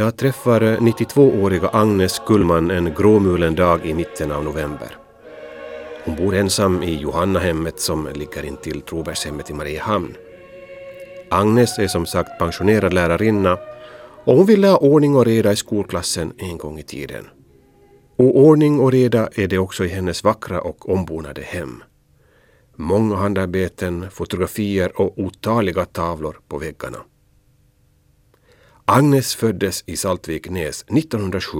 Jag träffar 92-åriga Agnes Kullman en gråmulen dag i mitten av november. Hon bor ensam i Johannahemmet som ligger intill Trobergshemmet i Mariehamn. Agnes är som sagt pensionerad lärarinna och hon ville ha ordning och reda i skolklassen en gång i tiden. Och ordning och reda är det också i hennes vackra och ombonade hem. Många handarbeten, fotografier och otaliga tavlor på väggarna. Agnes föddes i Saltviknäs 1907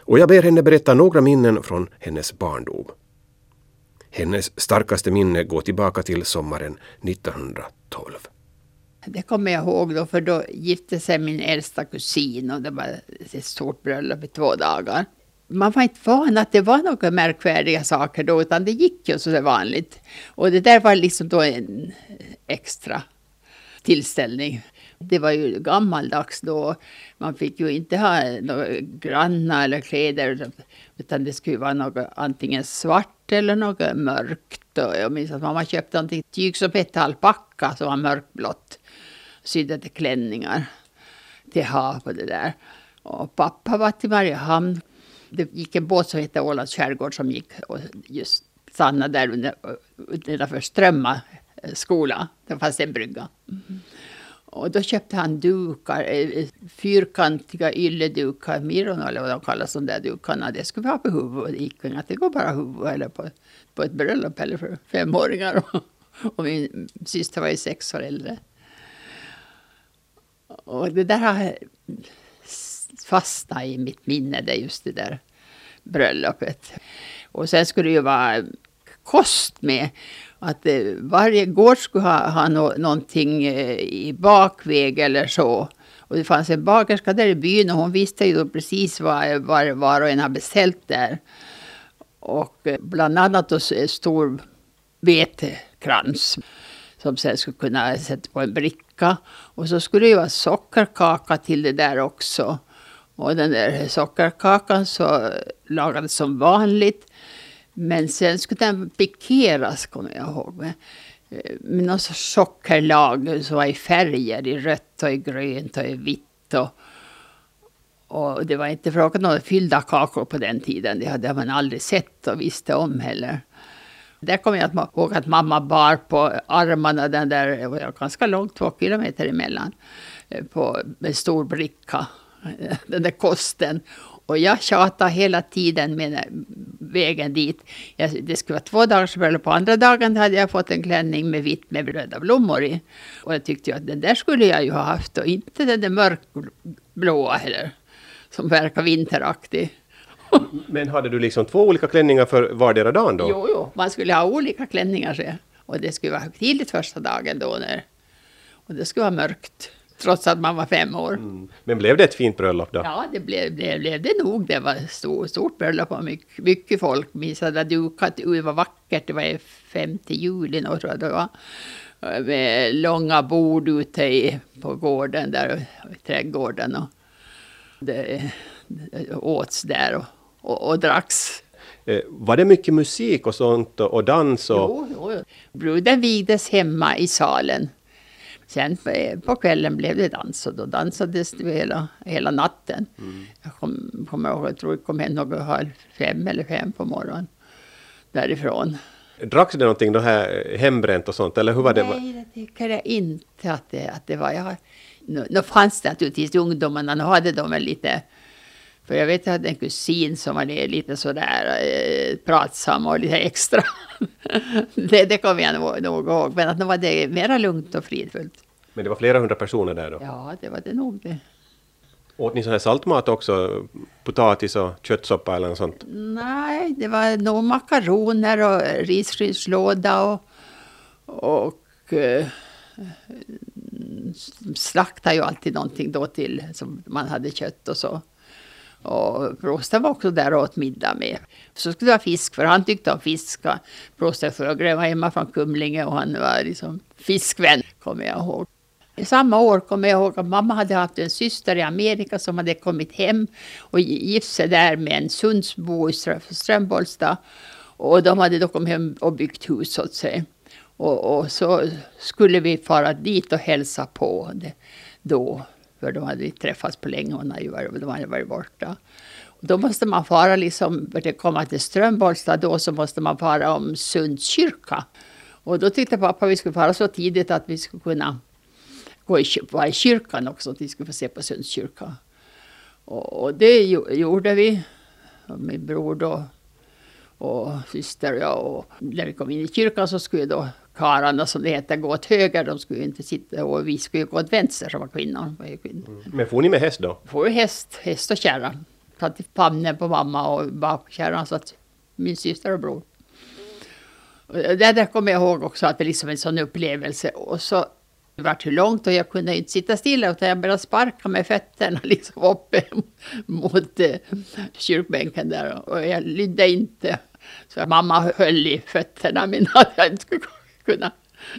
och jag ber henne berätta några minnen från hennes barndom. Hennes starkaste minne går tillbaka till sommaren 1912. Det kommer jag ihåg då, för då gifte sig min äldsta kusin och det var ett stort bröllop i två dagar. Man var inte van att det var några märkvärdiga saker då, utan det gick ju så vanligt. Och det där var liksom då en extra tillställning. Det var ju gammaldags då. Man fick ju inte ha några granna eller kläder. Utan det skulle vara något antingen svart eller något mörkt. Och jag minns att mamma köpte någonting tyg som hette alpacka som var mörkblått. Sydde till klänningar. Till hav och det där. Och pappa var till Mariehamn. Det gick en båt som hette Ålands skärgård som gick och just stannade där under, nedanför Strömma eh, skola. Det fanns en brygga. Mm. Och då köpte han dukar, eh, eh, fyrkantiga ylledukar, miron eller vad de kallas, de där dukarna. Det skulle vi ha på huvudet. Det gick inget, det går bara huvud eller på, på ett bröllop eller för femåringar. Och min syster var ju sex år äldre. Och det där har fastnat i mitt minne, det just det där bröllopet. Och sen skulle det ju vara kost med att eh, varje gård skulle ha, ha no, någonting eh, i bakväg eller så. Och det fanns en bakerska där i byn och hon visste ju precis vad var, var och en hade beställt där. Och eh, bland annat då stor vetekrans som sen skulle kunna sätta på en bricka. Och så skulle det ju vara sockerkaka till det där också. Och den där sockerkakan så lagades som vanligt. Men sen skulle den pikeras, kommer jag ihåg. Med, eh, med någon sorts sockerlag som var i färger, i rött och i grönt och i vitt. Och, och det var inte frågan om fyllda kakor på den tiden. Det hade man aldrig sett och visste om heller. Där kommer jag ihåg att mamma bar på armarna den där, det var ganska långt, två kilometer emellan, eh, på en stor bricka, den där kosten. Och jag tjatade hela tiden med vägen dit. Jag, det skulle vara två dagars bröllop. På andra dagen hade jag fått en klänning med vitt med röda blommor i. Och jag tyckte att den där skulle jag ju ha haft och inte den där mörkblåa heller. Som verkar vinteraktig. Men hade du liksom två olika klänningar för vardera dagen då? Jo, jo, man skulle ha olika klänningar. Så. Och det skulle vara högtidligt första dagen då. När, och det skulle vara mörkt. Trots att man var fem år. Mm. Men blev det ett fint bröllop då? Ja, det blev, blev, blev det nog. Det var stort, stort bröllop och mycket, mycket folk. Minns hade dukat, det var vackert. Det var 5 juli nog tror jag det var. Med långa bord ute i, på gården där, i trädgården. Och det, det åts där och, och, och dracks. Eh, var det mycket musik och sånt och, och dans? Och... Jo, jo. Bruden vigdes hemma i salen. Sen på kvällen blev det dans och då dansades det hela, hela natten. Mm. Jag kommer kom ihåg, jag tror jag kom hem något halv fem eller fem på morgonen därifrån. Dracks det någonting då här hembränt och sånt eller hur var det? Nej, det tycker jag inte att det, att det var. Jag, nu, nu fanns det naturligtvis ungdomarna, nu hade de väl lite för jag vet att jag hade en kusin som var lite sådär eh, pratsam och lite extra. det, det kommer jag nog, nog ihåg. Men att nu var det mera lugnt och fridfullt. Men det var flera hundra personer där då? Ja, det var det nog det. Åt ni sån här saltmat också? Potatis och köttsoppa eller något sånt? Nej, det var nog makaroner och risgrynslåda och, och eh, slaktade ju alltid någonting då till som man hade kött och så. Och Prosten var också där och åt middag med. Så skulle det vara fisk, för han tyckte om fisk. Sjögren var hemma från Kumlinge och han var liksom fiskvän, kommer jag ihåg. Samma år kommer jag ihåg att mamma hade haft en syster i Amerika som hade kommit hem och gift sig där med en Sundsbo i Strömbolsta. Och de hade då kommit hem och byggt hus åt sig. Och, och så skulle vi fara dit och hälsa på det, då för de hade inte träffats på länge. Hon hade varit, de hade varit borta. Och då måste man fara, liksom, för att komma till Strömbolsta då, så måste man fara om Sunds kyrka. Och då tyckte pappa att vi skulle fara så tidigt att vi skulle kunna gå i, vara i kyrkan också, att vi skulle få se på Sunds kyrka. Och, och det gjorde vi. Min bror då och syster och jag. Och när vi kom in i kyrkan så skulle då karlarna som det heter gå åt höger, de skulle inte sitta och vi skulle gå åt vänster som var kvinnor. Var kvinnor. Mm. Men får ni med häst då? Får häst, häst och kärra. Satt i famnen på mamma och bakkärran satt min syster och bror. Och det där kommer jag ihåg också att det liksom en sån upplevelse. Och så det vart hur långt och jag kunde inte sitta stilla utan jag började sparka med fötterna liksom uppe mot eh, kyrkbänken där och jag lydde inte. Så mamma höll i fötterna mina att jag inte skulle kunna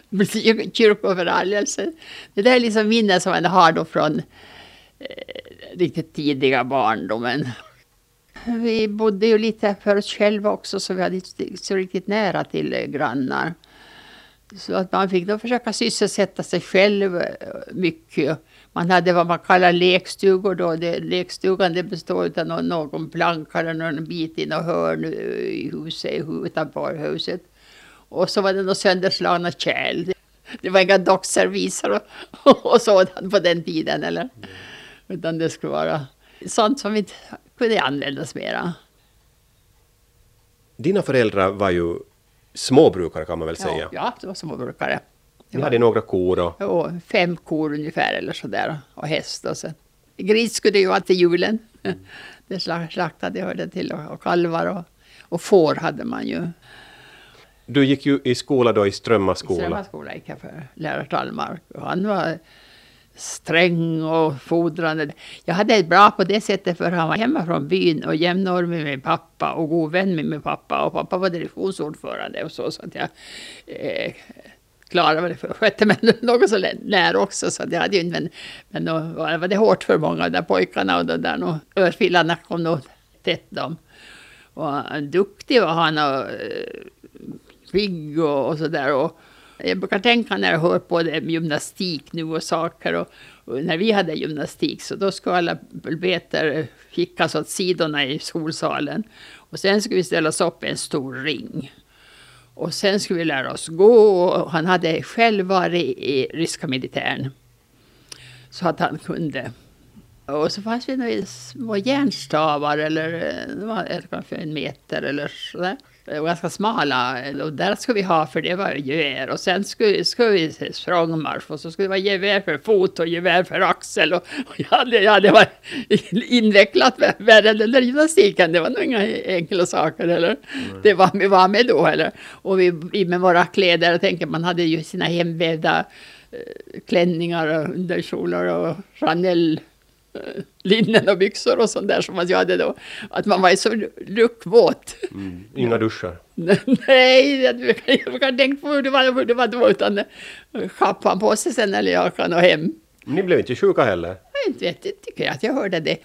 bli kyrkoförargelse. Det där är liksom minnen som man har då från eh, riktigt tidiga barndomen. Vi bodde ju lite för oss själva också så vi hade inte så riktigt nära till grannar. Så att man fick då försöka sysselsätta sig själv eh, mycket. Man hade vad man kallar lekstugor då. Det, lekstugan det består av någon, någon planka eller någon bit i något hörn i huset, utanför huset. Och så var det några sönderslagna kärl. Det var inga dockserviser och, och sådant på den tiden. Eller? Mm. Utan det skulle vara sånt som inte kunde användas mera. Dina föräldrar var ju småbrukare kan man väl säga? Ja, det var småbrukare. Ni hade några kor? Och... Jo, fem kor ungefär eller sådär och häst och så. Gris skulle ju vara till julen. Mm. Det slaktade hörde till och, och kalvar och, och får hade man ju. Du gick ju i skola då i Strömma skola. I Strömma skola gick jag för lärare Tallmark. Han var sträng och fodrande. Jag hade det bra på det sättet för han var hemma från byn och jämnårig med min pappa och god vän med min pappa. Och pappa var direktionsordförande och så. så att jag eh, klarade mig, skötte mig något så när också. Så jag hade ju, men, men då var det hårt för många av de där pojkarna och de där örfilarna kom nog tätt dem. Och eh, duktig var han och eh, pigg och, och sådär. Jag brukar tänka när jag hör på det gymnastik nu och saker. Och, och, när vi hade gymnastik så då skulle alla pulpeter skickas åt sidorna i skolsalen. Och sen skulle vi ställas upp i en stor ring. Och sen skulle vi lära oss gå. Och han hade själv varit i ryska militären. Så att han kunde. Och så fanns det några små järnstavar eller eh, kanske en meter eller sådär ganska smala. Och där skulle vi ha, för det var gevär. Och sen skulle, skulle vi språngmarsch och så skulle det vara gevär för fot och gevär för axel. Och, och jag, hade, jag hade varit invecklat värre än den där gymnastiken. Det var nog inga enkla saker. Eller? Mm. Det var vi var med då. Eller? Och vi, vi med våra kläder, jag tänker man hade ju sina hemvävda eh, klänningar och underkjolar och Chanel linnen och byxor och sånt där som man hade då. Att man var så luckvåt. Mm. Inga duschar? Nej, jag kan tänka på hur det var, hur det var då. Utan schappan på sig sen eller jag kan och hem. Ni blev inte sjuka heller? Jag inte vet, jag tycker att jag hörde det.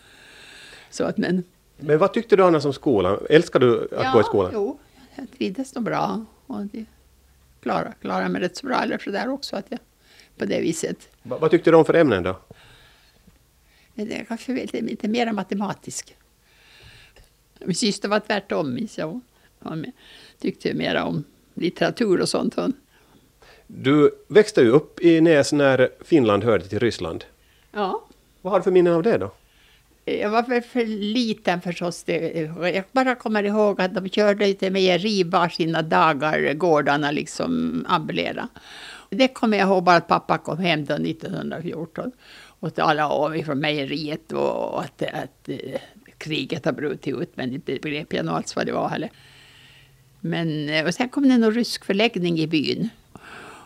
Så att, men... men vad tyckte du annars om skolan? Älskar du att ja, gå i skolan? Jo, jag trivdes nog bra. Och det klarade, klarade mig rätt så bra eller sådär också. Att jag, på det viset. Va, vad tyckte du om för ämnen då? Det är kanske lite, lite mer matematisk. Min syster var tvärtom, minns jag. Hon tyckte mer om litteratur och sånt. Hon. Du växte ju upp i Näs när Finland hörde till Ryssland. Ja. Vad har du för minnen av det då? Jag var väl för liten förstås. Jag bara kommer ihåg att de körde lite mejeri var sina dagar, gårdarna liksom ambulera. Det kommer jag ihåg bara att pappa kom hem då 1914 och talade om från mejeriet och att, att eh, kriget har brutit ut, men inte begrep jag nog alls vad det var heller. Men, eh, och sen kom det en rysk förläggning i byn.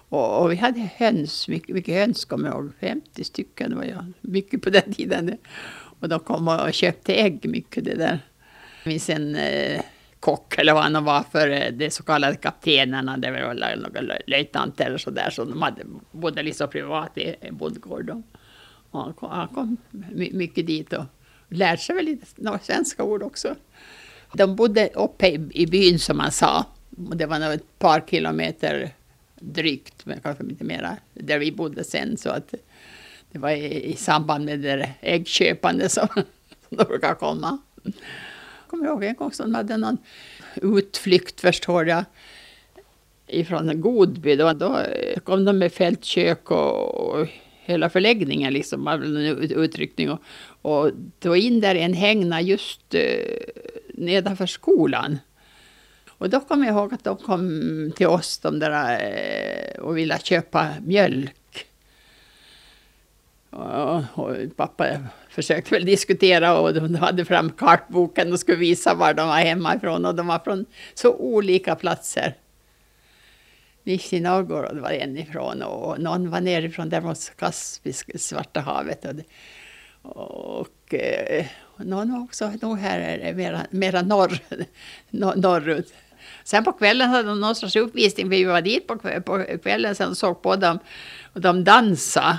Och, och, vi hade höns, mycket, mycket höns kommer jag ihåg, 50 stycken det var jag, mycket på den tiden. Och de kom och köpte ägg mycket det där. Det finns en eh, kock eller vad han var för eh, de så kallade kaptenerna, det var några löjtnanter eller sådär, så de hade, bodde liksom privat i en bondgård. Han kom, han kom mycket dit och lärde sig väl lite några svenska ord också. De bodde uppe i, i byn som man sa. Det var nog ett par kilometer drygt, men kanske lite mera, där vi bodde sen. Så att Det var i, i samband med det där äggköpande som, som de brukar komma. Jag kommer ihåg en gång som de hade någon utflykt förstår jag ifrån Godby. Då, då kom de med fältkök och, och hela förläggningen liksom, en utryckning. Och, och då in där en hängna just eh, nedanför skolan. Och då kommer jag ihåg att de kom till oss de där, eh, och ville köpa mjölk. Och, och, pappa försökte väl diskutera och de hade fram kartboken och skulle visa var de var hemma ifrån. Och de var från så olika platser. Nizjnij Novgorod var en ifrån och någon var nerifrån där mot Kaspiska, Svarta havet. Och, och, eh, och någon var också nog här mera, mera norr, norrut. Sen på kvällen hade de någon sorts uppvisning, vi var dit på, kvällen sen och såg på dem. Och de dansade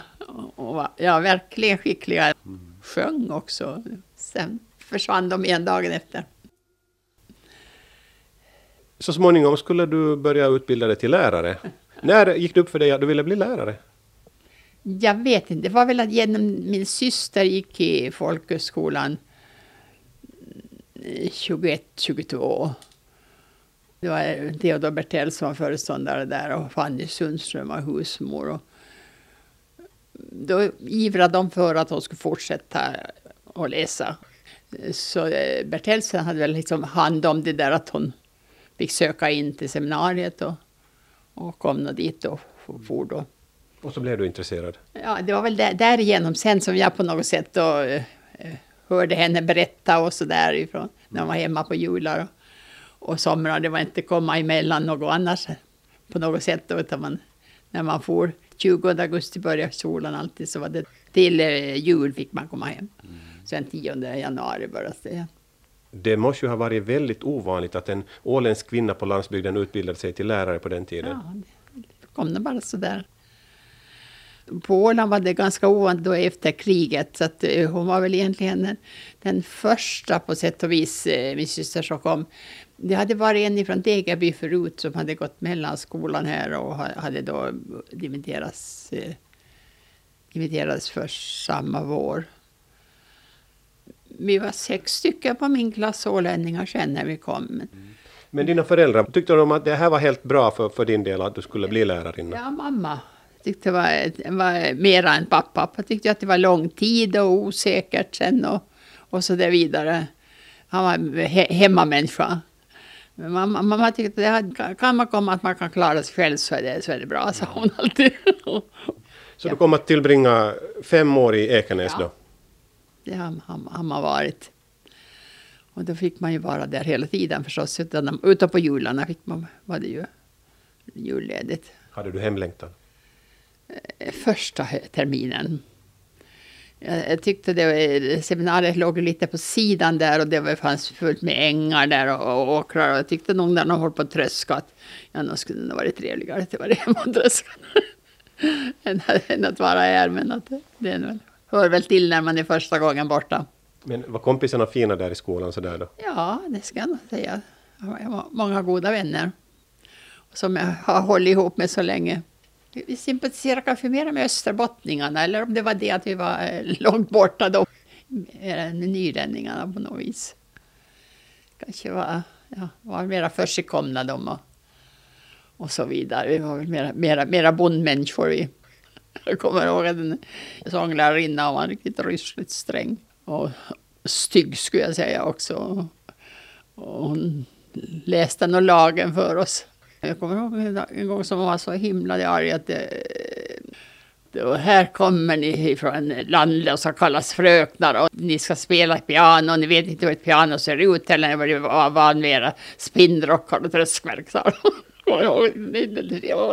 och var ja, verkligen skickliga. Sjöng också. Sen försvann de igen dagen efter. Så småningom skulle du börja utbilda dig till lärare. När gick det upp för dig att du ville bli lärare? Jag vet inte. Det var väl att genom min syster gick i folkhögskolan eh, 21-22. Det var Theodor Bertell som var föreståndare där och Fanny Sundström var husmor. Och då ivrade de för att hon skulle fortsätta att läsa. Så eh, Bertelsen hade väl liksom hand om det där att hon fick söka in till seminariet och, och kom då dit och for då. Och så blev du intresserad? Ja, det var väl där, därigenom sen som jag på något sätt då, eh, hörde henne berätta och så därifrån när hon var hemma på jular och, och somrar. Det var inte komma emellan något annars på något sätt då, utan man, när man for 20 augusti började solen alltid så var det till eh, jul fick man komma hem. Mm. Sen 10 januari började det. Det måste ju ha varit väldigt ovanligt att en åländsk kvinna på landsbygden utbildade sig till lärare på den tiden. Ja, det kom det bara sådär. På Åland var det ganska ovanligt då efter kriget, så att eh, hon var väl egentligen den, den första på sätt och vis, eh, min syster som kom. Det hade varit en från Degerby förut som hade gått mellanskolan här och hade då dimitterats, eh, dimitterats för samma vår vi var sex stycken på min klass ålänningar sen när vi kom. Mm. Men dina föräldrar, tyckte de att det här var helt bra för, för din del att du skulle bli lärarinna? Ja, mamma tyckte det var, var mera än pappa. Pappa tyckte att det var lång tid och osäkert sen och, och så där vidare. Han var he, hemmamänniska. Men mamma, mamma tyckte att kan man komma att man kan klara sig själv så är det, så är det bra, sa hon alltid. så du kom att tillbringa fem år i Ekenäs ja. då? Det har, har, man varit. Och då fick man ju vara där hela tiden förstås. Utan, utan på jularna fick man, var det ju julledigt. Hade du hemlängtan? Eh, första terminen. Jag, tyckte det, seminariet låg lite på sidan där och det var, fanns fullt med ängar där och, och åkrar. Och jag tyckte nog när de höll på att tröska att ja, nog skulle det varit trevligare att det var hemma och tröska än, än att vara här. Men att det är väl hör väl till när man är första gången borta. Men var kompisarna fina där i skolan sådär då? Ja, det ska jag nog säga. Jag har många goda vänner som jag har hållit ihop med så länge. Vi sympatiserar kanske mer med österbottningarna eller om det var det att vi var eh, långt borta då. Än nylänningarna på något vis. Kanske var, ja, var mera försigkomna de och, och så vidare. Vi var väl mera, mera, mera bondmänniskor vi. Jag kommer ihåg att en sånglärarinna var riktigt rysligt sträng. Och stygg skulle jag säga också. Och hon läste nog lagen för oss. Jag kommer ihåg en gång som hon var så himla arg att det, och här kommer ni ifrån landet och ska kallas fröknar och ni ska spela piano. Ni vet inte hur ett piano ser ut eller vad det var vid era spinnrockar och tröskverk. sa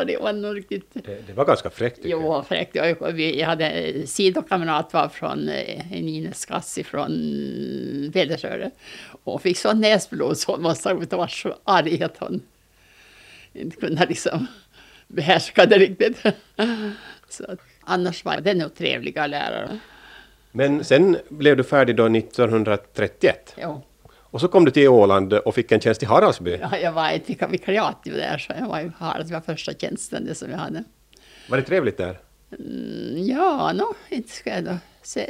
det var nog riktigt... Det, var ganska fräckt. Jo, fräckt. Jag, jag hade en sidokamrat var från eh, en Ines från Pedersöre. Och fick så näsblod så hon måste ha varit så arg att hon inte kunde liksom behärska det riktigt. Så, annars var det nog trevliga lärare. Men sen blev du färdig då 1931? Jo. Och så kom du till Åland och fick en tjänst i Haraldsby. Ja, jag var ett vikariat där, så jag var i Haraldsby, var första tjänsten det som jag hade. Var det trevligt där? Mm, ja, no, inte ska jag då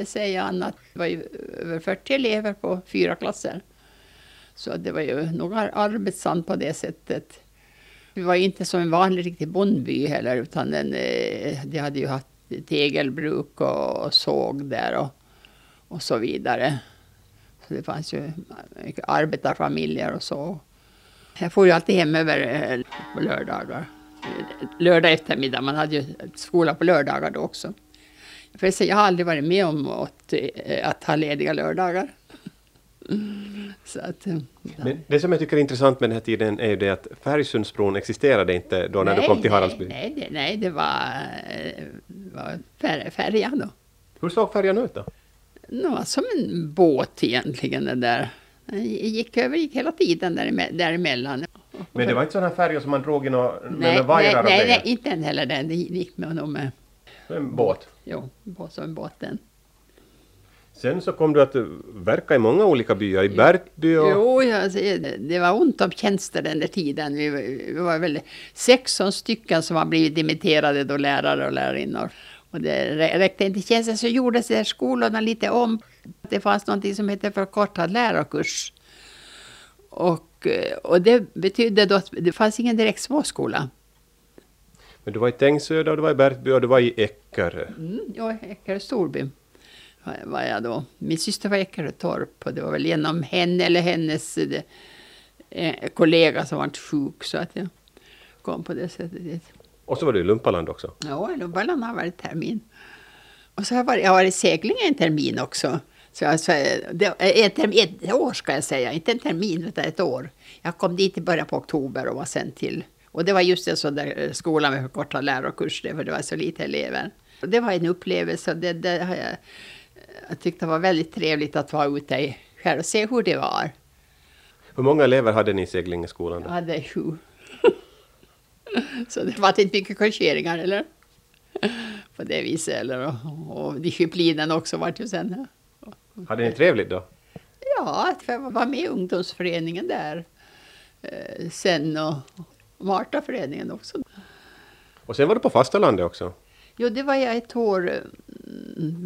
säga annat. Det var ju över 40 elever på fyra klasser. Så det var ju nog arbetsamt på det sättet. Det var inte som en vanlig riktig bondby heller, utan den, eh, de hade ju haft tegelbruk och såg där och, och så vidare. Så det fanns ju mycket arbetarfamiljer och så. Jag får ju alltid hem över eh, på lördagar. Lördag eftermiddag, man hade ju skola på lördagar då också. För jag har aldrig varit med om att, eh, att ha lediga lördagar. Så att, ja. Men det som jag tycker är intressant med den här tiden är ju det att Färgsundsbron existerade inte då när nej, du kom till Haraldsby? Nej, nej, nej det var, var fär, färjan då. Hur såg färjan ut då? Det var som en båt egentligen den där. Den gick över gick hela tiden däremellan. Men det var inte sådana färjor som man drog i några, nej, vajrar nej, nej, nej, inte heller den. Det gick med honom med. En båt? Jo, som en båt den. Sen så kom du att verka i många olika byar, i Bertby och... Jo, ja, det var ont om tjänster den där tiden. Vi, vi var väl 16 stycken som har blivit dimitterade då, lärare och lärarinnor. Och det räckte inte tjänster så gjordes det skolorna lite om. Det fanns något som hette förkortad lärarkurs. Och, och det betydde då att det fanns ingen direkt småskola. Men du var i Tängsöda och du var i Bertby och du var i Eckerö. Mm, ja, Eckerö Storby var jag då. Min syster var Eckerötorp och det var väl genom henne eller hennes det, eh, kollega som var sjuk så att jag kom på det sättet dit. Och så var du i Lumpaland också? Ja, Lumpaland har varit termin. Och så har jag varit, jag har varit i segling en termin också. Så jag, så, det, ett, ett år ska jag säga, inte en termin utan ett år. Jag kom dit i början på oktober och var sen till och det var just en sån där skola med förkortad lärarkurs, för det var så lite elever. Och det var en upplevelse, det, det har jag jag tyckte det var väldigt trevligt att vara ute själv och se hur det var. Hur många elever hade ni i Seglingeskolan? Jag hade sju. Så det var inte mycket korrigeringar eller? På det viset. Eller, och, och disciplinen också vart ju sen. Hade ni trevligt då? Ja, jag var med i ungdomsföreningen där. Eh, sen och Martaföreningen också. Och sen var du på fastalandet också? Jo, det var jag ett år mm,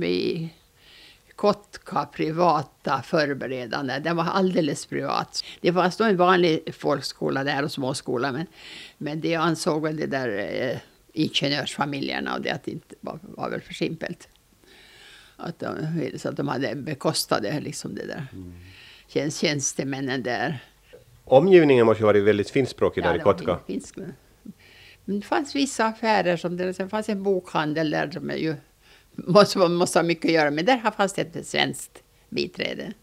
Kotka privata förberedande. Den var alldeles privat. Det fanns nog en vanlig folkskola där och småskola men, men det ansåg väl det där eh, ingenjörsfamiljerna och det att det inte var, var väl för simpelt. Att de, så att de hade bekostade liksom det där. Mm. tjänstemännen där. Omgivningen måste ju varit väldigt finskspråkig ja, där i Kotka. Finsk, men det fanns vissa affärer, som det, det fanns en bokhandel där som är ju måste, måste ha mycket att göra med. Där fanns det ett svenskt biträde.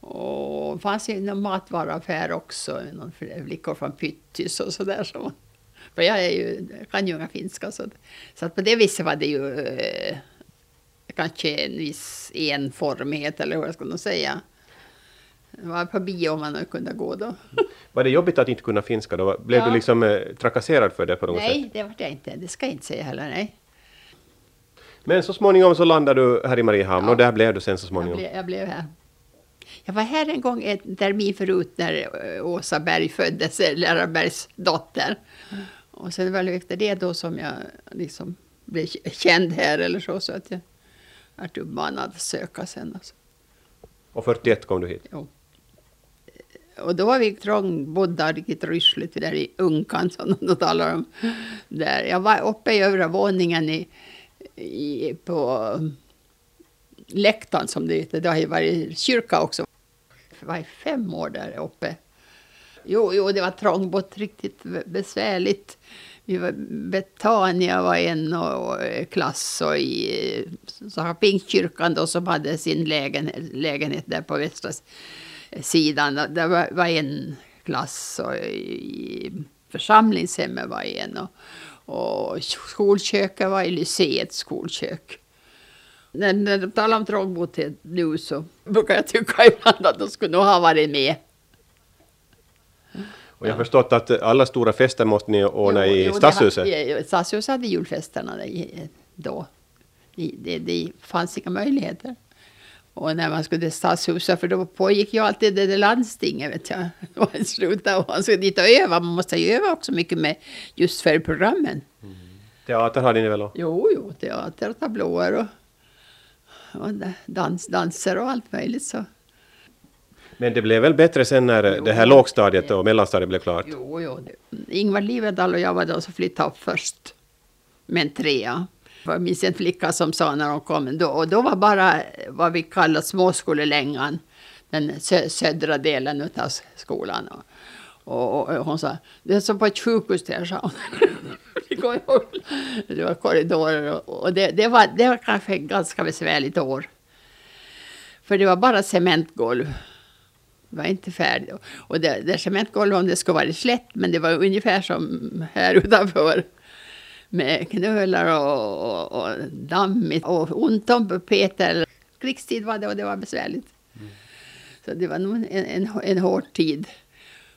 Och det fanns ju någon matvaruaffär också, någon flickor från Pyttys och sådär. Så. För jag är ju, kan ju inga finska så, så att på det viset var det ju eh, kanske en viss enformighet eller hur jag ska nog säga. Det var på bio man kunde gå då. Var det jobbigt att inte kunna finska då? Blev ja. du liksom eh, trakasserad för det på något nej, sätt? Nej, det var det inte. Det ska jag inte säga heller, nej. Men så småningom så landade du här i Mariehamn ja. och där blev du sen så småningom. Jag blev, jag blev här. Jag var här en gång en termin förut när eh, Åsa Berg föddes, eh, Lärarbergs dotter. Och sen var det efter det då som jag liksom blev känd här eller så, så att jag vart uppmanad att söka sen. Alltså. Och 41 kom du hit? Jo. Och då var vi trångbodda, riktigt ryssligt, där i Unkan som de talar om. Där. Jag var uppe i övre våningen i i, på läktaren som det heter. Det har ju varit kyrka också. Jag var fem år där uppe. Jo, jo det var trångbott, riktigt besvärligt. Vi var, Betania var en och, och klass och i så har Pingstkyrkan då som hade sin lägenhet, lägenhet där på västra sidan. Det var, var en klass och i församlingshemmet var en. Och, och skolköket var i lyceets skolkök. När, när de talar om trångboddhet nu så brukar jag tycka ibland att de skulle nog ha varit med. Och jag har förstått att alla stora fester måste ni ordna jo, i Stadshuset? Jo, Stadshuset hade julfesterna då. Det, det, det fanns inga möjligheter. Och när man skulle till Stadshuset, för då pågick ju alltid det där landstinget, vet jag. I slutet, och man skulle dit och öva. Man måste ju öva också mycket med just färgprogrammen. Mm. Teater hade ni väl? då? Jo, jo, teater och tablåer och, och dans, danser och allt möjligt. Så. Men det blev väl bättre sen när Jo. det här lågstadiet och mellanstadiet blev klart? Jo, jo. Ingvar Livendal och jag var de som flyttade upp först. Med en trea. Jag minns en flicka som sa när hon kom, då, och då var bara vad vi kallar småskolelängan, den sö södra delen av skolan. Och, och, och hon sa, det är som på ett sjukhus där, sa hon. Det. Det var korridorer och, och det, det, var, det var kanske ett ganska besvärligt år. För det var bara cementgolv. Det var inte färdigt. Och det, det cementgolvet, om det skulle vara slätt, men det var ungefär som här utanför. Med knölar och, och, och dammigt och ont om Peter. Krigstid var det och det var besvärligt. Så det var nog en, en, en hård tid.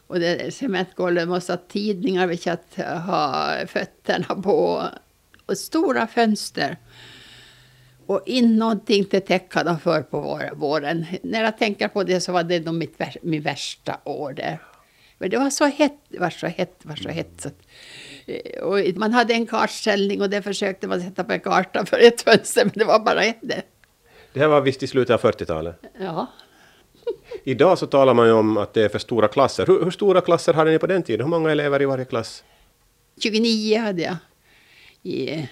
Och det cementgolvet måste ha tidningar vi att ha fötterna på. Och stora fönster. Och in någonting till täcka dem för på våren. När jag tänker på det så var det nog mitt, min värsta år där. Men det var så hett, det var så hett, det var så hett. Så att, och man hade en kartställning och det försökte man sätta på en karta för ett fönster, men det var bara ett. Det här var visst i slutet av 40-talet. Ja. Idag så talar man ju om att det är för stora klasser. Hur, hur stora klasser hade ni på den tiden? Hur många elever i varje klass? 29 hade jag i,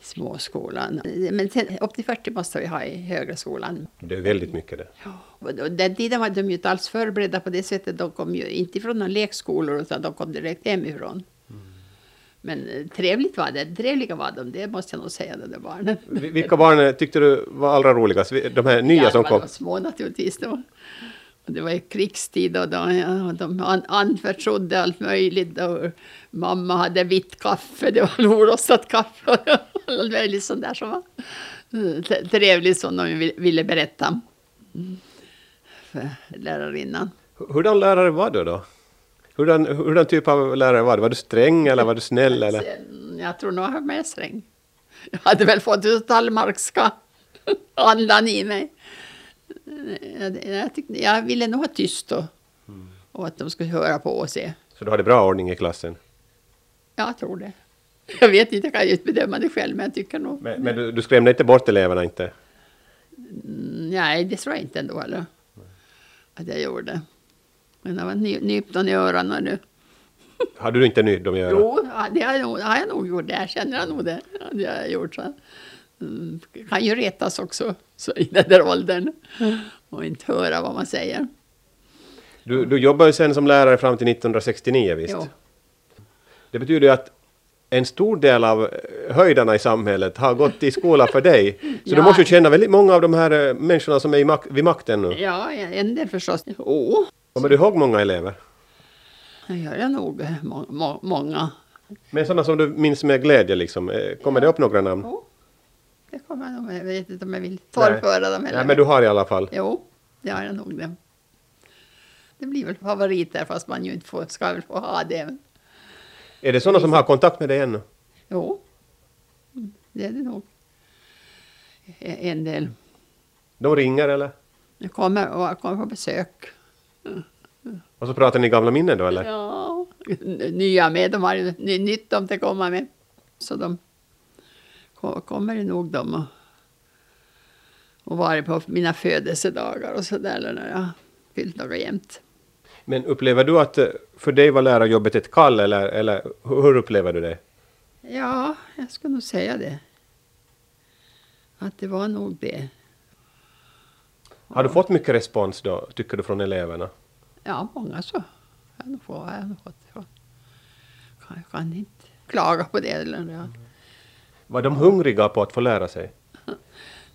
småskolan. Men sen, upp till 40 måste vi ha i högre skolan. Det är väldigt mycket det. Då- den tiden var de ju inte alls förberedda på det sättet. De kom ju inte från några lekskolor utan de kom direkt hemifrån. Men eh, trevligt var det. Trevliga var de, det måste jag nog säga, de där barnen. Vi- Vilka barn tyckte du var allra roligast? De här nya ja, som kom? var de små naturligtvis. Då. Och det var ju krigstid och de, ja, de an, anförtrodde allt möjligt. Och mamma hade vitt kaffe, det var orostat kaffe och allt möjligt sånt där som var eh, trevligt som de vill- ville berätta mm, för lärarinnan. Hurdan lärare var du då? Hurdan, hurdan typ av lärare var du? Var du sträng eller var du snäll? Eller? Jag tror nog jag var mer sträng. Jag hade väl fått ut Tallmarkska andan i mig. Jag, jag, tyckte, jag ville nog ha tyst då. Och att de skulle höra på och se. Så du hade bra ordning i klassen? Jag tror det. Jag vet inte, jag kan ju inte bedöma det själv, men jag tycker nog... Men, men du, du skrämde inte bort eleverna inte? Mm, Nej, det tror jag inte ändå heller. Att jag gjorde. Men det var ny, nypt i öronen nu. Hade du inte nytt dem i örat? Jo, det har jag, nog, har jag nog gjort. Det jag känner jag nog det. Det har jag gjort. Så. Mm, kan ju retas också så i den där åldern. Och inte höra vad man säger. Du, du jobbade ju sen som lärare fram till 1969 visst? Jo. Det betyder ju att en stor del av eh, höjdarna i samhället har gått i skola för dig. Så du Ja. måste ju känna väldigt många av de här eh, människorna som är i mak- vid makten nu. Ja, en del förstås. Jo, Kommer du ihåg många elever? det gör jag nog. eh, Må, må, många. Men sådana som du minns med glädje liksom. Eh, Kommer det upp några namn? Jo, det kommer jag nog. Jag vet inte om jag vill torrföra dem heller. Nej, men du har i alla fall. Jo, det har jag nog det. Det blir väl favoriter fast man ju inte får, ska väl få ha det. Är det sådana som har kontakt med dig ännu? Jo, det är det nog. E- En del. De ringer eller? Jag kommer, och kommer på besök. Och så pratar ni gamla minnen då eller? Ja, nya med. De har ju ny- nytt de till komma med. Så de ko- kommer nog de och, och varit på mina födelsedagar och så där när jag fyllt något jämt. Men upplever du att eh, för dig var lärarjobbet ett kall eller, eller hur hur upplever du det? Ja, jag skulle nog säga det. Att det var nog det. Har du fått mycket respons då, tycker du, från eleverna? Ja, många så. Jag fått. Jag fått ja. kan, inte klaga på det. Eller, ja. Var de hungriga på att få lära sig?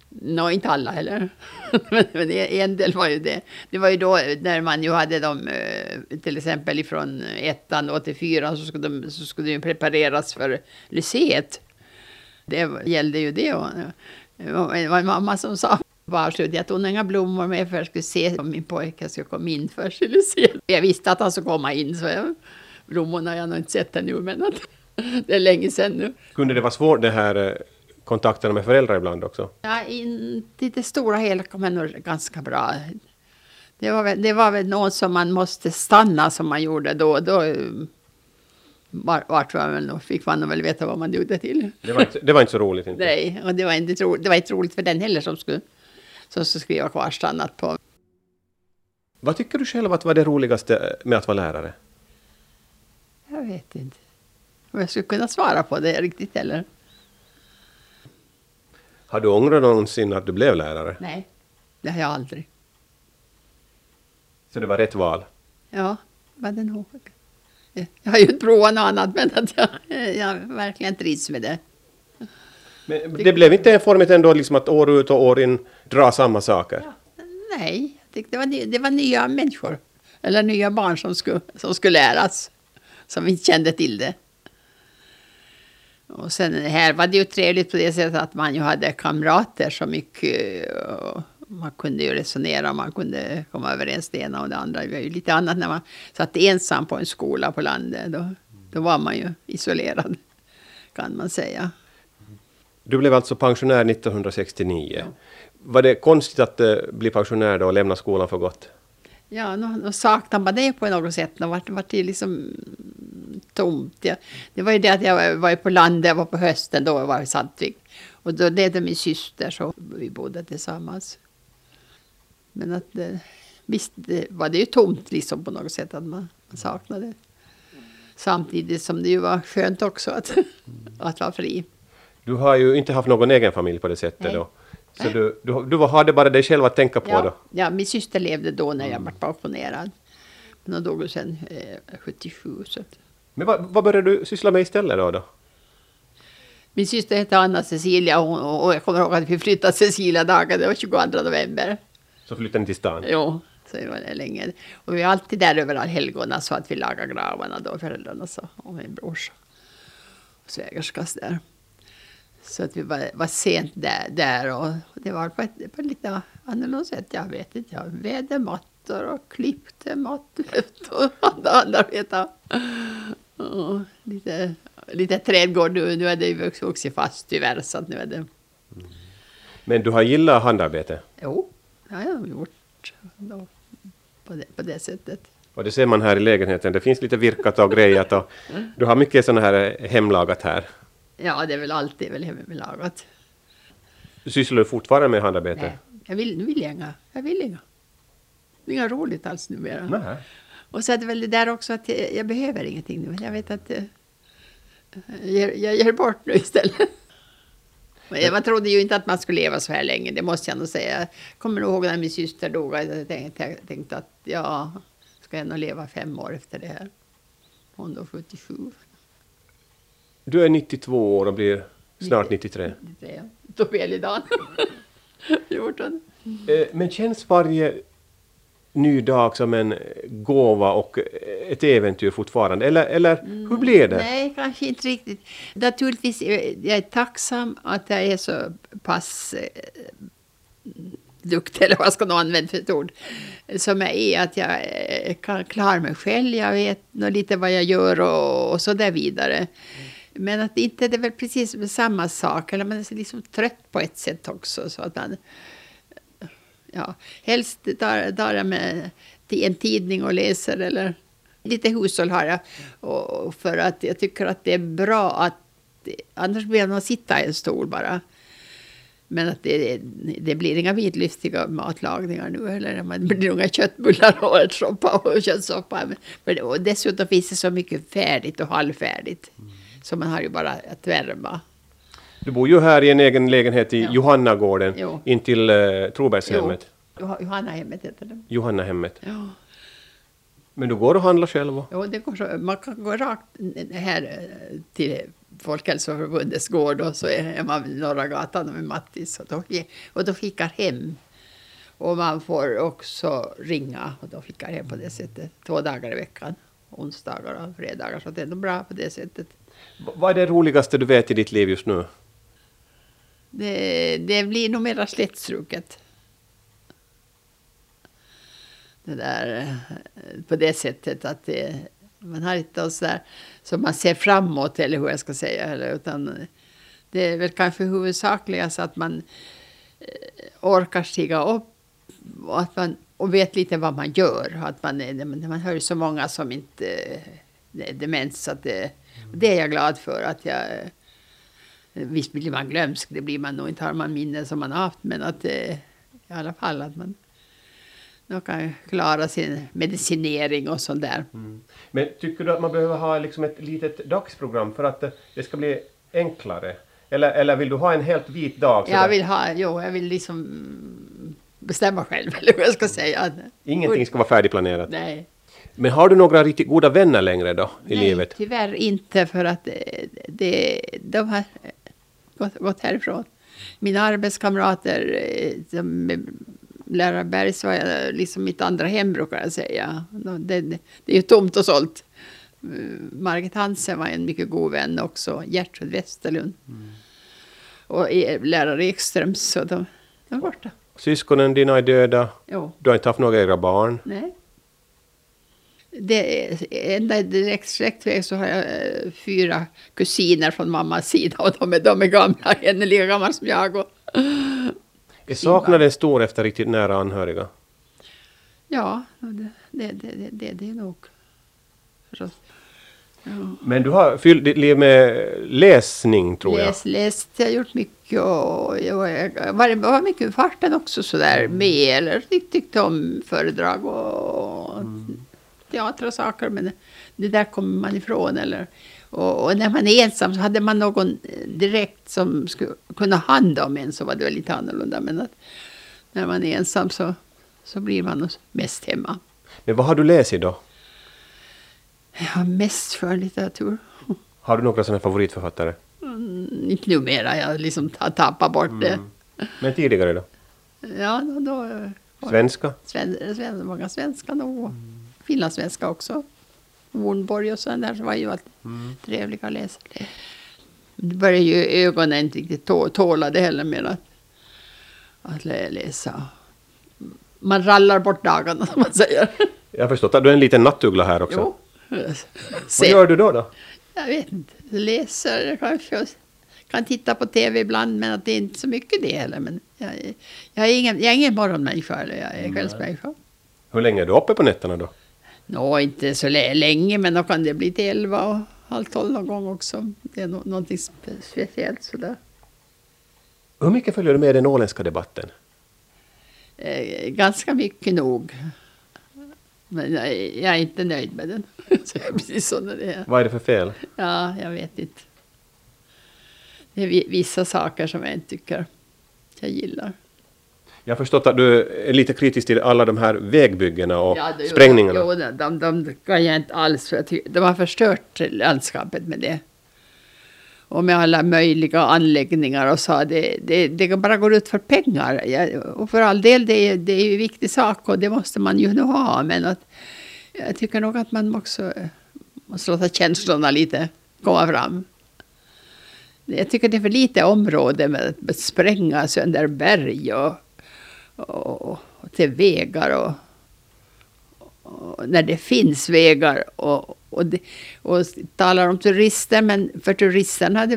Nå, inte alla heller. men, en del var ju det. Det var ju då när man ju hade dem, eh, till exempel ifrån ettan och till fyran så skulle de, så skulle de prepareras för lyceet. Det gällde ju det. Och, det var en mamma som sa på avslutet, jag tog nog inga blommor med för jag skulle se om min pojke skulle komma in först i lyceet. Jag visste att han skulle komma in så jag, blommorna har jag nog inte sett ännu men att, det är länge sedan nu. Kunde det vara svårt det här eh, kontakterna med föräldrar ibland också? Ja, in, i det stora hela kom jag nog ganska bra. Det var, väl, det var väl något som man måste stanna som man gjorde då. Då, Var, vart var man och fick man väl veta vad man dugde till. Det var inte, det var inte så roligt inte? Nej, och det var inte, det var inte roligt för den heller som skulle, som skulle skriva kvarstannat på. Vad tycker du själv att var det roligaste med att vara lärare? Jag vet inte om jag skulle kunna svara på det riktigt heller. Har du ångrat någonsin att du blev lärare? Nej, det har jag aldrig. Så det var rätt val? Ja, var det nog. Jag har ju inte provat något annat men att jag, jag verkligen trivs med det. Men det blev inte en formigt ändå liksom att år ut och år in dra samma saker? Ja, nej, det var, det var nya människor. Eller nya barn som skulle, som skulle läras. Som inte kände till det. Och sen här var det ju trevligt på det sättet att man ju hade kamrater som gick man kunde ju resonera, man kunde komma överens det ena och det andra. Det var ju lite annat när man satt ensam på en skola på landet. Då, då var man ju isolerad, kan man säga. Du blev alltså pensionär 1969. Ja. Var det konstigt att uh, bli pensionär då och lämna skolan för gott? Ja, nu, saknar man det på något sätt. Det vart, vart det liksom tomt. Ja. Det var ju det att jag var på landet, jag var på hösten, då var jag i Saltvik. Och då levde min syster, så vi bodde tillsammans. Men att det, visst det var det ju tomt liksom på något sätt att man, man saknade. Samtidigt som det ju var skönt också att, att vara fri. Du har ju inte haft någon egen familj på det sättet Nej. då? Så du, du, du hade bara dig själv att tänka på ja, då? Ja, min syster levde då när jag var pensionerad. Men hon dog sen eh, 77. Så. Men vad, vad började du syssla med istället då? då? Min syster hette Anna Cecilia och, och jag kommer ihåg att vi flyttade Cecilia dagen, det var 22 november. Så flyttade ni till stan? Jo, så det var det länge. Och vi var alltid där över allhelgona så att vi lagade gravarna då, föräldrarna så, och min brors och svägerskas där. Så att vi var, var sent där, där och det var på ett, på ett lite annorlunda sätt. Jag vet inte, jag vädde mattor och klippte mattor och andra Och lite, lite trädgård nu, nu är det ju vuxit fast tyvärr så att nu är det... Mm. Men du har gillat handarbete? Jo har jag gjort då, på, det, på det sättet. Och det ser man här i lägenheten, det finns lite virkat och grejat och du har mycket sådana här hemlagat här. Ja, det är väl alltid väl hemlagat. Sysslar du fortfarande med handarbete? Nej, jag vill, nu vill jag inga. Jag vill inga. Det är inga roligt alls numera. Nej. Och så är det väl det där också att jag, jag behöver ingenting nu. Jag vet att eh, jag, jag ger bort nu istället. Man trodde ju inte att man skulle leva så här länge, det måste jag nog säga. Jag kommer ihåg när min syster dog, jag tänkte, tänkte att ja, ska jag nog leva fem år efter det här. Hon då 77. Du är 92 år och blir snart 93. 93 ja. Tobelidagen. 14. Men känns varje ny dag som en gåva och ett äventyr fortfarande? Eller, eller mm, hur blir det? Nej, kanske inte riktigt. Naturligtvis jag är jag att jag är så pass eh, duktig, eller vad ska man använda för ett ord, som jag är. Att jag eh, kan klara mig själv, jag vet nog lite vad jag gör och, och så där vidare. Men att inte det är väl precis samma sak, eller man är liksom trött på ett sätt också. Så att man, ja, helst tar, jag med till en tidning och läser eller lite hushåll har jag. Och för att jag tycker att det är bra att annars blir man sitta i en stol bara. Men att det, det blir inga vidlyftiga matlagningar nu heller. Det blir inga köttbullar och ärtsoppa och köttsoppa. Och dessutom finns det så mycket färdigt och halvfärdigt. Mm. Så man har ju bara att värma. Du bor ju här i en egen lägenhet i ja. Johannagården jo. intill uh, Trobergshemmet. Johannahemmet heter det. Johannahemmet. Ja. Men du går och handlar själv? Och... Jo, det går så. man kan gå rakt här eh, till Folkhälsoförbundets gård och så är man vid Norra gatan med Mattis och då, och då skickar hem. Och man får också ringa och då skickar hem på det sättet två dagar i veckan. Onsdagar och fredagar, så det är nog bra på det sättet. Vad är det roligaste du vet i ditt liv just nu? Det, det blir nog mera slättstruket. Det där, eh, på det sättet att det, man har inte så där som man ser framåt eller hur jag ska säga. Eller, utan det är väl kanske huvudsakligast att man eh, orkar stiga upp och, att man, och vet lite vad man gör. Att man, man hör så många som inte eh, är demens att det det är jag glad för att jag... Visst blir man glömsk, det blir man nog inte, har man minnen som man har haft, men att eh, i alla fall att man de kan klara sin medicinering och sånt där. Mm. Men tycker du att man behöver ha liksom ett litet dagsprogram för att eh, det ska bli enklare? Eller, eller vill du ha en helt vit dag? Jag vill ha, jo, jag vill liksom bestämma själv, eller vad jag ska säga. Ingenting ska vara färdigplanerat? Nej. Men har du några riktigt goda vänner längre då i Nej, livet? tyvärr inte för att det, det, de har gått, gått härifrån. Mina arbetskamrater, eh, Lärarbergs var jag liksom mitt andra hem brukar jag säga. Det, det, det är ju tomt och sålt. Eh, Margit Hansen var en mycket god vän också, Gertrud Westerlund. Mm. Och lärare Ekström, så de, de är borta. Syskonen dina är döda. Jo. Du har inte haft några egna barn. Nej. Det enda direkt släktväg så har jag eh, fyra kusiner från mammas sida och de är, de är gamla, en är lika gammal som jag. Och, saknaden stor efter riktigt nära anhöriga? Ja, det, det, det, det, det är nog. Ja. Men du har fyllt ditt liv med läsning tror jag? Läs, läst, jag har gjort mycket och jag var, var mycket i farten också sådär mm. med eller tyckte om föredrag och mm. Teater och saker men det där kommer man ifrån eller och, och, när man är ensam så hade man någon direkt som skulle kunna hand om en så var det lite annorlunda. Men att när man är ensam så, så blir man mest hemma. Men vad har du läst då? Ja, mest för litteratur. Har du några sådana favoritförfattare? Mm, inte numera, jag liksom tappat bort mm. det. Men tidigare då? Ja, då... då svenska? Sven, sven, många svenska nog. Mm. Finlandssvenska också. Hornborg och sådär där var ju alltid mm. trevliga att läsa. Det börjar ju ögonen inte riktigt tåla det heller med att, att läsa. Man rallar bort dagarna som man säger. Jag förstår. Du är en liten nattuggla här också. Jo. Vad gör du då? då? Jag vet inte. Läser kanske. Kan titta på tv ibland men att det är inte så mycket det heller. Men jag, jag, är, ingen, jag är ingen morgonmänniska eller jag är kvällsmänniska. Hur länge är du uppe på nätterna då? Nå, inte så länge, men då kan det bli till elva och halv tolv någon gång också. Det är no någonting speciellt sådär. Hur mycket följer du med den åländska debatten? Eh, ganska mycket nog. Men jag, jag, är inte nöjd med den. så jag är precis det är. Vad är det för fel? Ja, jag vet inte. Det är vissa saker som jag inte tycker jag gillar. Jag har förstått att du är lite kritisk till alla de här vägbyggena och ja, det, sprängningarna. Jo, de, de, de kan jag inte alls för de har förstört landskapet med det. Och med alla möjliga anläggningar och så. Det, det, det bara går ut för pengar. Och för all del, det är, det är ju en viktig sak och det måste man ju nu ha. Men att, jag tycker nog att man också måste låta känslorna lite komma fram. Jag tycker det är för lite område med att spränga sönder berg och och, och till vägar och, och, när det finns vägar och, och, det, och talar om turister men för turisterna det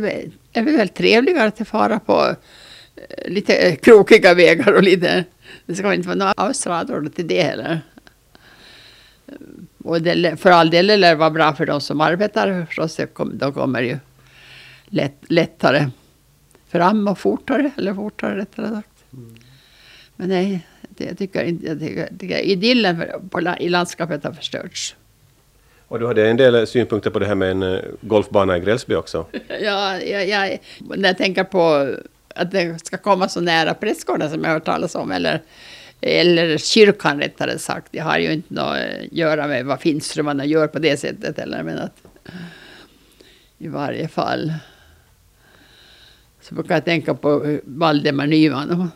är det väl trevligare att fara på eh, lite eh, krokiga vägar och lite det ska inte vara några avstrador till det heller. Eh, och det, för all del lär det vara bra för de som arbetar förstås. De kommer ju lätt, lättare fram och fortare, eller fortare rättare sagt. Mm. Men nej, det, jag tycker inte, jag tycker, jag tycker idyllen på, i landskapet har förstörts. Och du hade en del synpunkter på det här med en eh, golfbana i Grälsby också? ja, jag, jag, när jag tänker på att det ska komma så nära prästgården som jag har hört talas om, eller, eller kyrkan rättare sagt. Jag har ju inte något att göra med vad finströmmarna gör på det sättet eller men att i varje fall så brukar jag tänka på Valdemar Nyman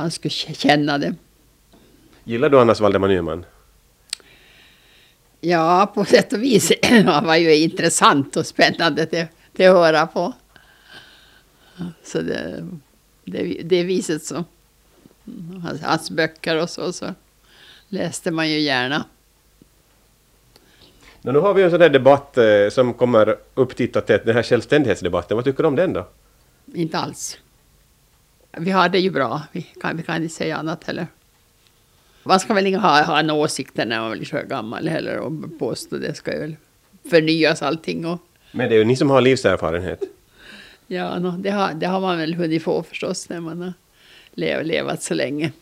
han skulle känna det. Gillar du annars Valdemar Nyman? Ja, på sätt och vis. Han var ju intressant och spännande till, till att höra på. Så det, det, det viset så. Hans, hans böcker och så, så läste man ju gärna. Nu har vi en sån här debatt eh, som kommer upptittat till den här självständighetsdebatten. Vad tycker du om den då? Inte alls vi har det ju bra. Vi kan, vi kan inte säga annat heller. Man ska väl inte ha, ha en åsikt när man blir så gammal heller och påstå det ska väl förnyas allting. Och, Men det är ju ni som har livserfarenhet. ja, no, det, har, det har man väl hunnit få förstås när man har lev, levat så länge.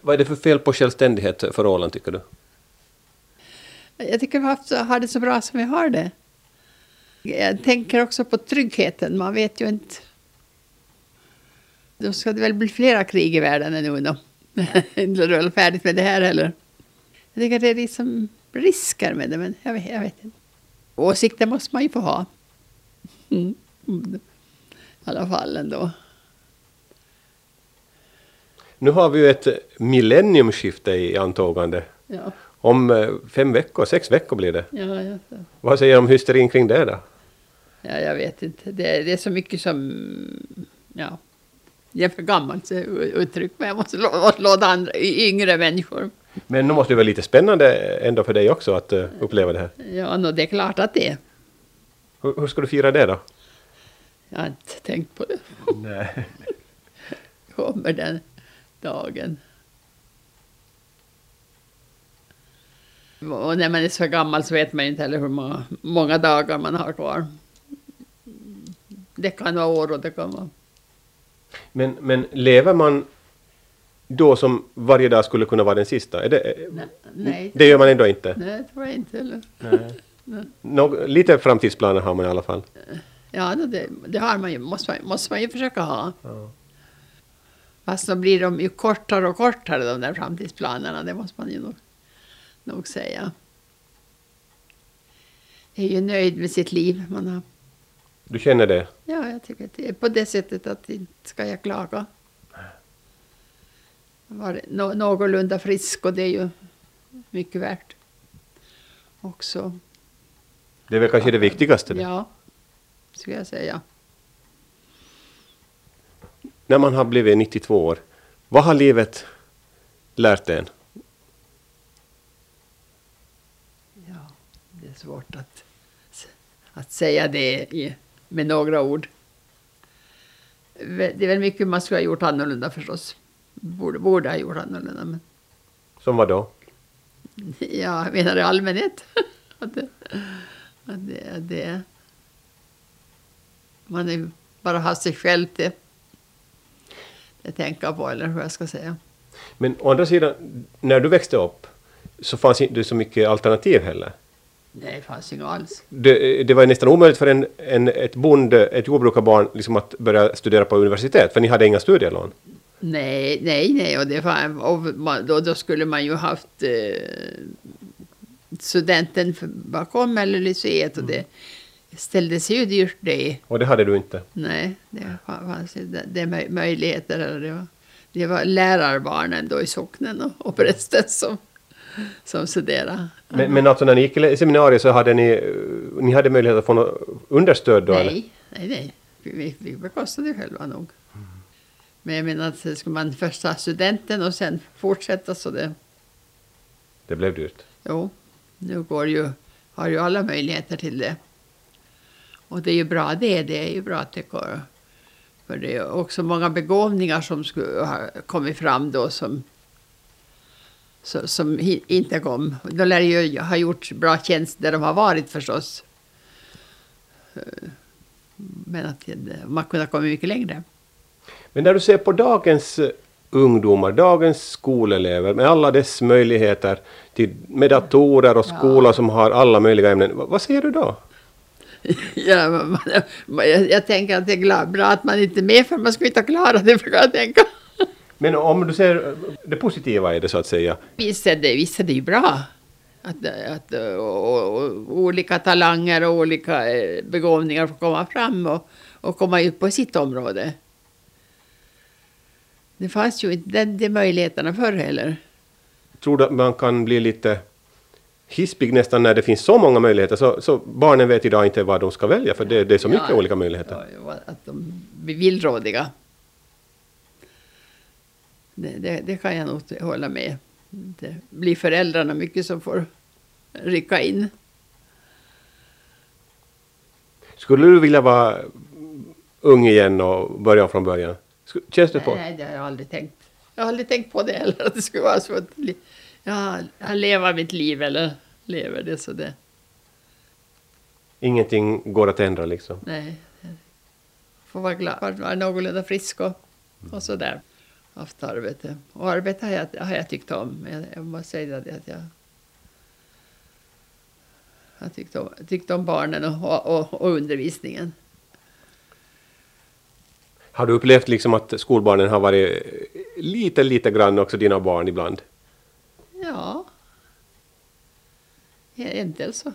Vad är det för fel på självständighet för Åland tycker du? Jag tycker vi har, haft, har det så bra som vi har det. Jag tänker också på tryggheten. Man vet ju inte. Då ska det väl bli flera krig i världen ännu då. Inte väl färdigt med det här heller. Jag tycker det är liksom risker med det, men jag vet, jag vet inte. Åsikter måste man ju få ha. Mm. I alla fall ändå. Nu har vi ju ett millenniumskifte i antågande. Ja, Om eh, fem veckor, sex veckor blir det. ja, ja. Vad säger du om hysterin kring det då? ja jag vet inte. Det, det är så mycket som... Ja, det är för gammalt uttryck, men jag måste lå- måste låta andra, yngre människor Men nu måste det vara lite spännande ändå för dig också att eh, uppleva det här. Ja, no, det är klart att det är. Hur, hur ska du fira det då? Jag har inte tänkt på det. Nej. Kommer den dagen. Och när man är så gammal så vet man inte heller hur många, många dagar man har kvar. Det kan vara år och det kan vara... Men, men lever man då som varje dag skulle kunna vara den sista? Är det, Nej, nej, det gör man ändå inte? nej det tror jag inte heller. Nej. Lite framtidsplaner har man i alla fall. Ja, no, det, det har man ju, måste, man, måste man ju försöka ha. Ja. Fast då blir de ju kortare och kortare de där framtidsplanerna, det måste man ju nog, nog säga. Jag är ju nöjd med sitt liv. Man har, Du känner det? ja, jag tycker att det är på det sättet att inte ska jag klaga. Var nå, någorlunda frisk och det är ju mycket värt. Också, Det är väl kanske det viktigaste? det. ja, skulle jag säga. När man har blivit 92 år, vad har livet lärt en? Ja, det är svårt att, att säga det i, med några ord. Det är väl mycket man skulle ha gjort annorlunda förstås. Borde, borde ha gjort annorlunda. Men, Som vad då? ja, jag menar i allmänhet. att det, att det, att det, man är bara har sig själv till att tänka på, eller hur jag ska säga. Men å andra sidan, när du växte upp så fanns inte så mycket alternativ heller. Nej, fanns inget alls. Det, det var nästan omöjligt för en, en, ett bonde, ett jordbrukarbarn liksom att börja studera på universitet, för ni hade inga studielån. Nej, nej, nej. Och, det var, och man, då, då skulle man ju haft eh, studenten bakom eller lyceet och det ställde sig ju dyrt det. Och det hade du inte. Nej, det fanns ju det, det möj- möjligheter. Det, var, det var lärarbarnen då i socknen och, och prästen som, som studerade. Men, men alltså när ni gick i seminariet så hade ni, eh, ni hade möjlighet att få något understöd då? eller? Nej, nej, nej. Vi, vi, bekostade det själva nog. Men jag menar att ska man först ta studenten och sen fortsätta så det Det blev dyrt. Jo, nu går ju, har ju alla möjligheter till det. Och det är ju bra det, det är ju bra tycker jag. För det är också många begåvningar som skulle ha kommit fram då som, så, som inte kom. De lär ju ha gjort bra tjänst där de har varit förstås. Eh, Men att man kunde ha kommit mycket längre. Men när du ser på dagens eh, ungdomar, dagens skolelever med alla dess möjligheter till, med datorer och Ja. skolor som har alla möjliga ämnen, vad, vad säger du då? Ja, man, man, jag, jag tänker att det är bra att man inte är med för man skulle inte ha klarat det, brukar jag tänka. Men om du ser det positiva i det så att säga, Visst är det, visst är det ju bra. Att, att och, och, och, olika talanger och olika eh, begåvningar får komma fram och, och komma ut på sitt område. Det fanns ju inte den, de möjligheterna förr heller. tror du att man kan bli lite hispig nästan när det finns så många möjligheter? Så, så barnen vet idag inte vad de ska välja för det, det är så mycket Ja, olika möjligheter. ja, Att de blir villrådiga. Det, det, det kan jag nog hålla med. Det blir föräldrarna mycket som får rycka in. Skulle du vilja vara ung igen och börja från början? Känns det på? Nej, det har jag aldrig tänkt. Jag har aldrig tänkt på det heller, att det skulle vara så. Att jag, jag lever mitt liv eller lever det så det. Ingenting går att ändra liksom. Nej. Får vara glad, vara någorlunda frisk och, och sådär. Haft arbete. Och arbete har jag, har jag tyckt om. Jag, jag måste säga det att jag jag tyckte om, tyckte om barnen och, och, och undervisningen. Har du upplevt liksom att skolbarnen har varit lite, lite grann också dina barn ibland? Ja. En del så.